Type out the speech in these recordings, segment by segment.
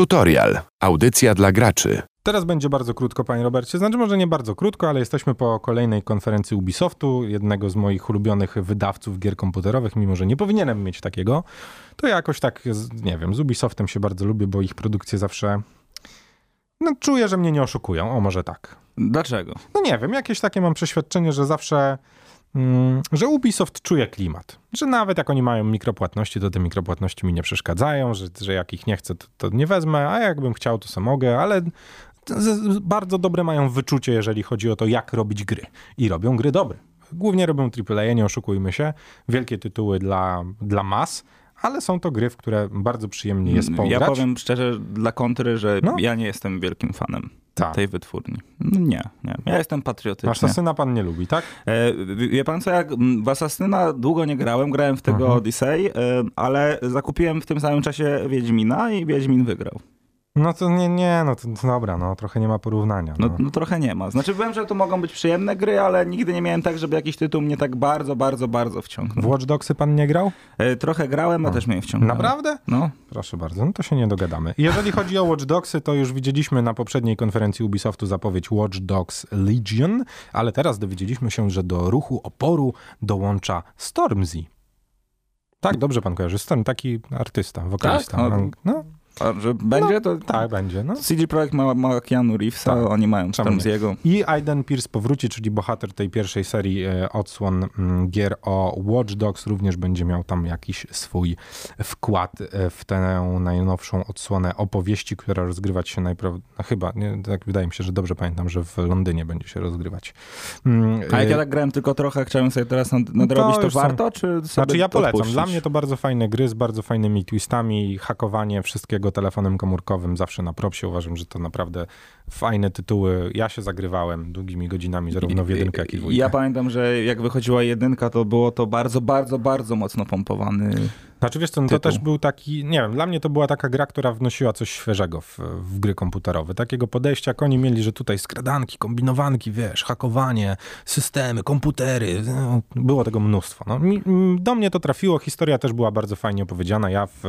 Tutorial. Audycja dla graczy. Teraz będzie bardzo krótko, panie Robercie. Znaczy, może nie bardzo krótko, ale jesteśmy po kolejnej konferencji Ubisoftu, jednego z moich ulubionych wydawców gier komputerowych, mimo że nie powinienem mieć takiego. To ja jakoś tak, nie wiem, z Ubisoftem się bardzo lubię, bo ich produkcje zawsze. No, czuję, że mnie nie oszukują. O, może tak. Dlaczego? No nie wiem, jakieś takie mam przeświadczenie, że zawsze. Mm, że Ubisoft czuje klimat. Że nawet jak oni mają mikropłatności, to te mikropłatności mi nie przeszkadzają, że, że jak ich nie chcę, to, to nie wezmę, a jakbym chciał, to sam mogę, ale bardzo dobre mają wyczucie, jeżeli chodzi o to, jak robić gry. I robią gry dobre. Głównie robią AAA, nie oszukujmy się. Wielkie tytuły dla, dla mas, ale są to gry, w które bardzo przyjemnie jest pograć. Ja powiem szczerze dla kontry, że No. ja nie jestem wielkim fanem Tak. tej wytwórni. No nie, nie. Ja jestem patriotyczny. Asasyna pan nie lubi, tak? E, wie pan co, jak w Asasyna długo nie grałem, grałem w tego Mhm. Odyssey, e, ale zakupiłem w tym samym czasie Wiedźmina i Wiedźmin wygrał. No to nie, nie, no to, dobra, no trochę nie ma porównania. No, No. no trochę nie ma. Znaczy wiem, że to mogą być przyjemne gry, ale nigdy nie miałem tak, żeby jakiś tytuł mnie tak bardzo, bardzo, bardzo W wciągnął. Watch Dogsy pan nie grał? E, trochę grałem, a też mnie wciągnęło. Naprawdę? No. Proszę bardzo, no to się nie dogadamy. Jeżeli chodzi o Watch Dogsy, to już widzieliśmy na poprzedniej konferencji Ubisoftu zapowiedź Watch Dogs Legion, ale teraz dowiedzieliśmy się, że do ruchu oporu dołącza Stormzy. Tak, dobrze pan kojarzy. Storm, taki artysta, wokalista. Tak? No. No, A że będzie to... tak będzie. No. CD Projekt ma, ma Keanu Reevesa, Tak. oni mają tam z jego... I Aiden Pierce powróci, czyli bohater tej pierwszej serii e, odsłon mm, gier o Watch Dogs, również będzie miał tam jakiś swój wkład e, w tę najnowszą odsłonę opowieści, która rozgrywać się najprawdopodobniej, no chyba, nie, tak wydaje mi się, że dobrze pamiętam, że w Londynie będzie się rozgrywać. Mm, A jak e, ja tak grałem tylko trochę, chciałem sobie teraz nad- nadrobić, to, są- warto, czy sobie Znaczy ja polecam. odpuścić? Dla mnie to bardzo fajne gry z bardzo fajnymi twistami, hakowanie wszystkiego telefonem komórkowym zawsze na propsie. Uważam, że to naprawdę fajne tytuły. Ja się zagrywałem długimi godzinami, zarówno w jedynkę, jak i w dwójkę. Ja pamiętam, że jak wychodziła jedynka, to było to bardzo, bardzo, bardzo mocno pompowany. Znaczy wiesz co, no to tytuł. też był taki, nie wiem, dla mnie to była taka gra, która wnosiła coś świeżego w, w gry komputerowe. Takiego podejścia, jak oni mieli, że tutaj skradanki, kombinowanki, wiesz, hakowanie, systemy, komputery, no, było tego mnóstwo. No, mi, do mnie to trafiło, historia też była bardzo fajnie opowiedziana. Ja w,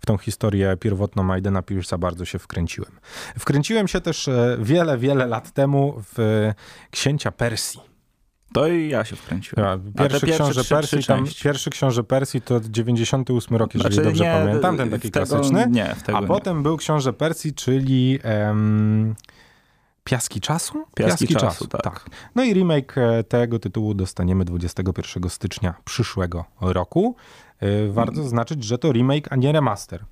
w tą historię pierwotną Aidena Pierce'a bardzo się wkręciłem. Wkręciłem się też wiele, wiele lat temu w Księcia Persji. To i ja się wkręciłem. Pierwszy książę Persji, tam, pierwszy książę Persji to 98 rok, jeżeli Znaczy, dobrze nie, pamiętam, ten taki tego, klasyczny. Nie, A nie. potem był książę Persji, czyli Piaski Czasu? Piaski Czasu, tak. No i remake e, tego tytułu dostaniemy 21 stycznia przyszłego roku. E, Warto Mm. zaznaczyć, że to remake, a nie remaster.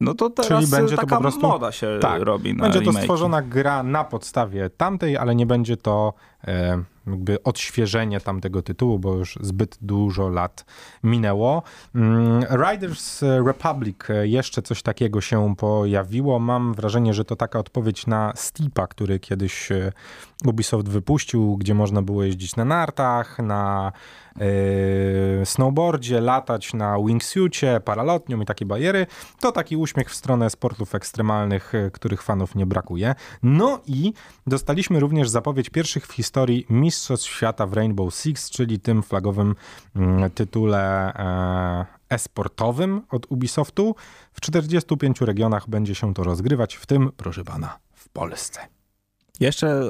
No to teraz Czyli będzie to taka po prostu- moda się Tak, robi na Będzie to remake'i. stworzona gra na podstawie tamtej, ale nie będzie to jakby odświeżenie tamtego tytułu, bo już zbyt dużo lat minęło. Mm, Riders Republic, e, jeszcze coś takiego się pojawiło. Mam wrażenie, że to taka odpowiedź na Steepa, który kiedyś e, Ubisoft wypuścił, gdzie można było jeździć na nartach, na e, snowboardzie, latać na wingsuicie, paralotnią i takie bariery. To taki uśmiech w stronę sportów ekstremalnych, e, których fanów nie brakuje. No i dostaliśmy również zapowiedź pierwszych w historii Mistrzostw Świata w Rainbow Six, czyli tym flagowym mm, tytule e, e-sportowym od Ubisoftu. W 45 regionach będzie się to rozgrywać, w tym, proszę pana, w Polsce. Jeszcze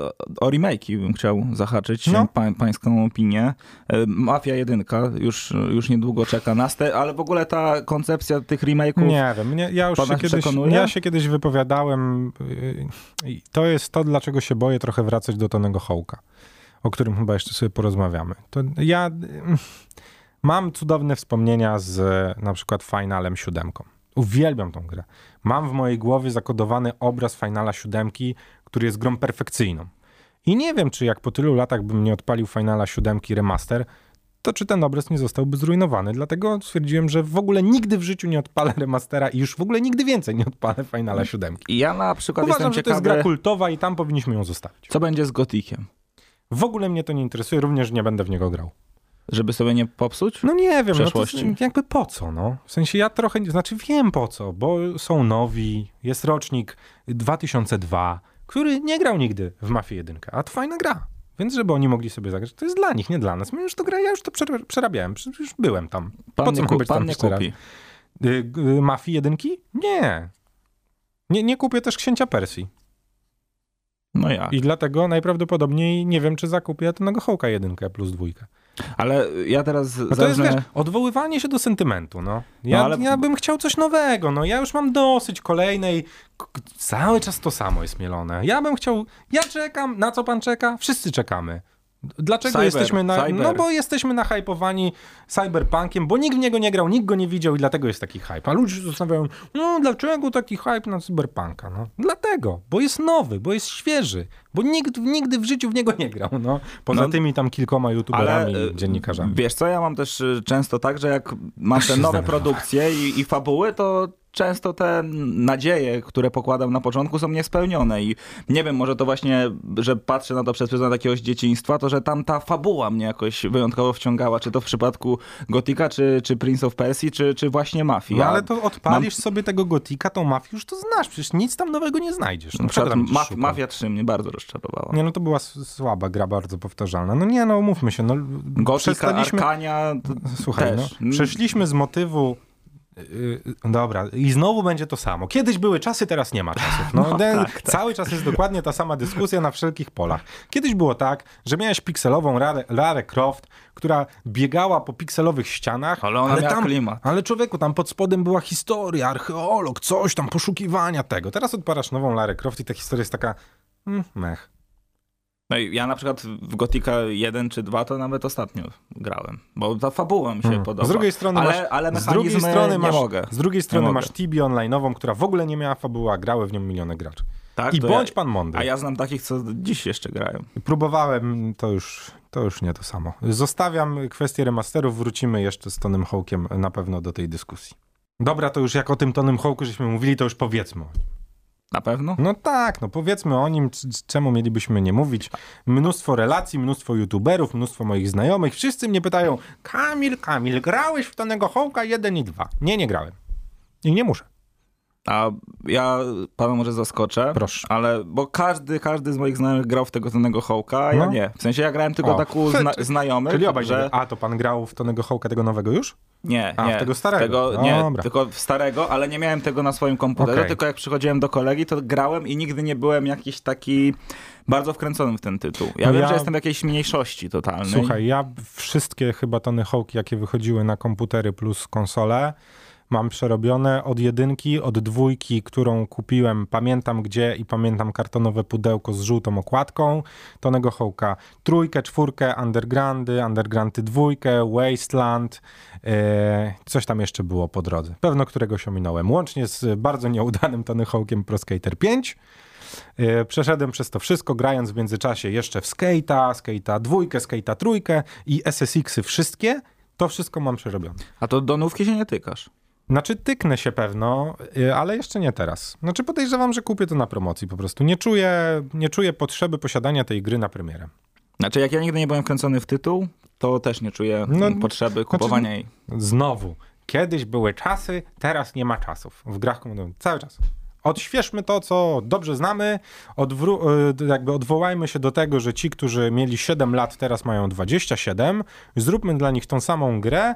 o remake'i bym chciał zahaczyć, No. pań, pańską opinię. E, Mafia 1 już, już niedługo czeka nas, te, ale w ogóle ta koncepcja tych remake'ów... Nie wiem, mnie, ja już się kiedyś, przekonuje? ja się kiedyś wypowiadałem yy, i to jest to, dlaczego się boję trochę wracać do Tonego Hołka, o którym chyba jeszcze sobie porozmawiamy. To ja yy, mam cudowne wspomnienia z na przykład Finalem 7. Uwielbiam tą grę. Mam w mojej głowie zakodowany obraz Finala 7, który jest grą perfekcyjną. I nie wiem, czy jak po tylu latach bym nie odpalił Finala 7 remaster, to czy ten obraz nie zostałby zrujnowany. Dlatego stwierdziłem, że w ogóle nigdy w życiu nie odpalę remastera i już w ogóle nigdy więcej nie odpalę Finala 7. I Ja na przykład Uważam, że to jest ciekawy, gra kultowa i tam powinniśmy ją zostawić. co będzie z Gotikiem. W ogóle mnie to nie interesuje, również nie będę w niego grał. Żeby sobie nie popsuć? No nie wiem, no to jakby po co, no? W sensie ja trochę, znaczy wiem po co, bo są nowi, jest rocznik 2002, który nie grał nigdy w Mafię 1, a to fajna gra. Więc żeby oni mogli sobie zagrać, to jest dla nich, nie dla nas. My już to gra, ja już to przer- przerabiałem, już byłem tam. Pan po co mam kup, być pan tam jeszcze raz? Y, y, Mafii jedynki? Nie. Nie, nie kupię też Księcia Persji. No jak? I dlatego najprawdopodobniej nie wiem, czy zakupię Tonego Hołka jedynkę plus dwójkę. Ale ja teraz No to jest, wiesz, odwoływanie się do sentymentu, no. Ja, No, ale- ja bym chciał coś nowego, no. Ja już mam dosyć kolejnej, cały czas to samo jest mielone. Ja bym chciał, ja czekam, na co pan czeka? Wszyscy czekamy. Dlaczego Cyber, jesteśmy na, cyber. no bo jesteśmy nahypowani cyberpunkiem, bo nikt w niego nie grał, nikt go nie widział i dlatego jest taki hype. A ludzie się zastanawiają, no dlaczego taki hype na cyberpunka? No dlatego, bo jest nowy, bo jest świeży, bo nikt nigdy w życiu w niego nie grał, no. Poza No, tymi tam kilkoma youtuberami, e, dziennikarzami. Wiesz co, ja mam też y, często tak, że jak mam te nowe produkcje i, i fabuły, to często te nadzieje, które pokładam na początku są niespełnione i nie wiem, może to właśnie, że patrzę na to przez pryzmat jakiegoś dzieciństwa, to że tam ta fabuła mnie jakoś wyjątkowo wciągała, czy to w przypadku Gotika, czy, czy Prince of Persia, czy, czy właśnie Mafii. No ale to odpalisz sobie tego gotika, tą mafię, już to znasz, przecież nic tam nowego nie znajdziesz. na No, przykład Maf- szukał? Mafia 3 mnie bardzo rozczarowała. Nie, no to była słaba gra, bardzo powtarzalna. No nie, no mówmy się, no Gotika, przestaliśmy... Arkania Słuchaj, też. no, przeszliśmy z motywu Yy, dobra, i znowu będzie to samo. Kiedyś były czasy, teraz nie ma czasów. No, No, ten- tak, tak. Cały czas jest dokładnie ta sama dyskusja na wszelkich polach. Kiedyś było tak, że miałeś pikselową Lara, Lara Croft, która biegała po pikselowych ścianach, Ale ona miała tam, klimat. ale człowieku, tam pod spodem była historia, archeolog, coś tam, poszukiwania tego. Teraz odparasz nową Lara Croft i ta historia jest taka, mm, mech. No i ja na przykład w Gotika 1 czy 2 to nawet ostatnio grałem, bo ta fabuła mi się Mm. podoba. Z drugiej strony ale, masz, ale z drugiej strony nie masz, mogę. Z drugiej strony masz Tibi online'ową, która w ogóle nie miała fabuły, a grały w nią miliony graczy. Tak, I bądź ja, pan mądry. A ja znam takich, co dziś jeszcze grają. Próbowałem, to już, to już nie to samo. Zostawiam kwestię remasterów, wrócimy jeszcze z Tonym Hołkiem na pewno do tej dyskusji. Dobra, to już jak o tym Tonym Hołku żeśmy mówili, to już powiedzmy o nim. Na pewno? No tak, no powiedzmy o nim, czemu mielibyśmy nie mówić. Mnóstwo relacji, mnóstwo youtuberów, mnóstwo moich znajomych. Wszyscy mnie pytają, Kamil, Kamil, grałeś w Tonego Hołka 1 i 2? Nie, nie grałem. I nie muszę. A ja pana może zaskoczę. Proszę. Ale, bo każdy, każdy z moich znajomych grał w tego Tonego Hołka, a ja No. nie. W sensie ja grałem tylko O. tak u zna znajomych, Czyli obaj, że... A, to pan grał w Tonego Hołka tego nowego już? Nie, A, w nie. tego starego. Tego, nie, Dobra. tylko w starego, ale nie miałem tego na swoim komputerze, Okej. tylko jak przychodziłem do kolegi, to grałem i nigdy nie byłem jakiś taki bardzo wkręcony w ten tytuł. Ja No wiem, ja- że jestem w jakiejś mniejszości totalnej. Słuchaj, ja wszystkie chyba Tony Hołki, jakie wychodziły na komputery plus konsole, mam przerobione od jedynki, od dwójki, którą kupiłem, pamiętam gdzie i pamiętam kartonowe pudełko z żółtą okładką, Tonego Hołka trójkę, czwórkę, Undergroundy, Undergroundy dwójkę, Wasteland, e, coś tam jeszcze było po drodze. Pewno któregoś ominąłem. Łącznie z bardzo nieudanym Tony Hołkiem Pro Skater 5. E, Przeszedłem przez to wszystko, grając w międzyczasie jeszcze w Skate'a, Skate'a dwójkę, Skate'a trójkę i SSX-y wszystkie. To wszystko mam przerobione. A to do nówki się nie tykasz. Znaczy tyknę się pewno, y, ale jeszcze nie teraz. Znaczy podejrzewam, że kupię to na promocji po prostu. Nie czuję, nie czuję potrzeby posiadania tej gry na premierę. Znaczy, jak ja nigdy nie byłem wkręcony w tytuł, to też nie czuję No, potrzeby kupowania jej. Znowu, kiedyś były czasy, teraz nie ma czasów. W grach komputerowych cały czas. Odświeżmy to, co dobrze znamy, odwró- y, jakby odwołajmy się do tego, że ci, którzy mieli 7 lat, teraz mają 27. Zróbmy dla nich tą samą grę.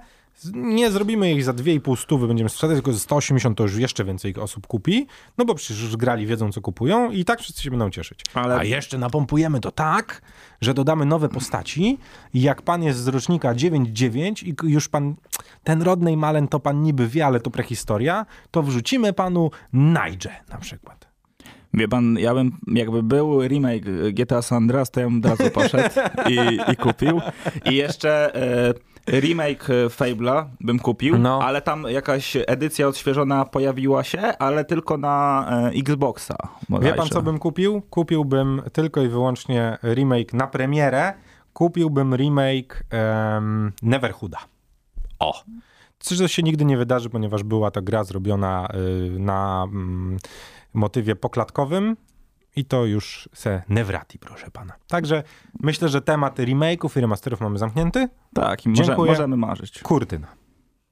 Nie zrobimy jej za 2,5 stówy, będziemy sprzedać, tylko za 180 to już jeszcze więcej osób kupi, no bo przecież już grali, wiedzą co kupują i tak wszyscy się będą cieszyć. Ale- A jeszcze napompujemy to tak, że dodamy nowe postaci i jak pan jest z rocznika 9.9 i już pan, ten Rodney Malen to pan niby wie, ale to prehistoria, to wrzucimy panu Nigel na przykład. Wie pan, ja bym, jakby był remake GTA San Andreas, to ja bym od razu poszedł i, i kupił. I jeszcze e, remake Fable'a bym kupił, No. ale tam jakaś edycja odświeżona pojawiła się, ale tylko na e, Xboxa. Wie pan bodajże. co bym kupił? Kupiłbym tylko i wyłącznie remake na premierę, kupiłbym remake um, Neverhooda. O! Co się nigdy nie wydarzy, ponieważ była to gra zrobiona y, na mm, motywie poklatkowym i to już se Nevrati, proszę pana. Także myślę, że temat remake'ów i remasterów mamy zamknięty. Tak, i może, możemy marzyć. Kurtyna.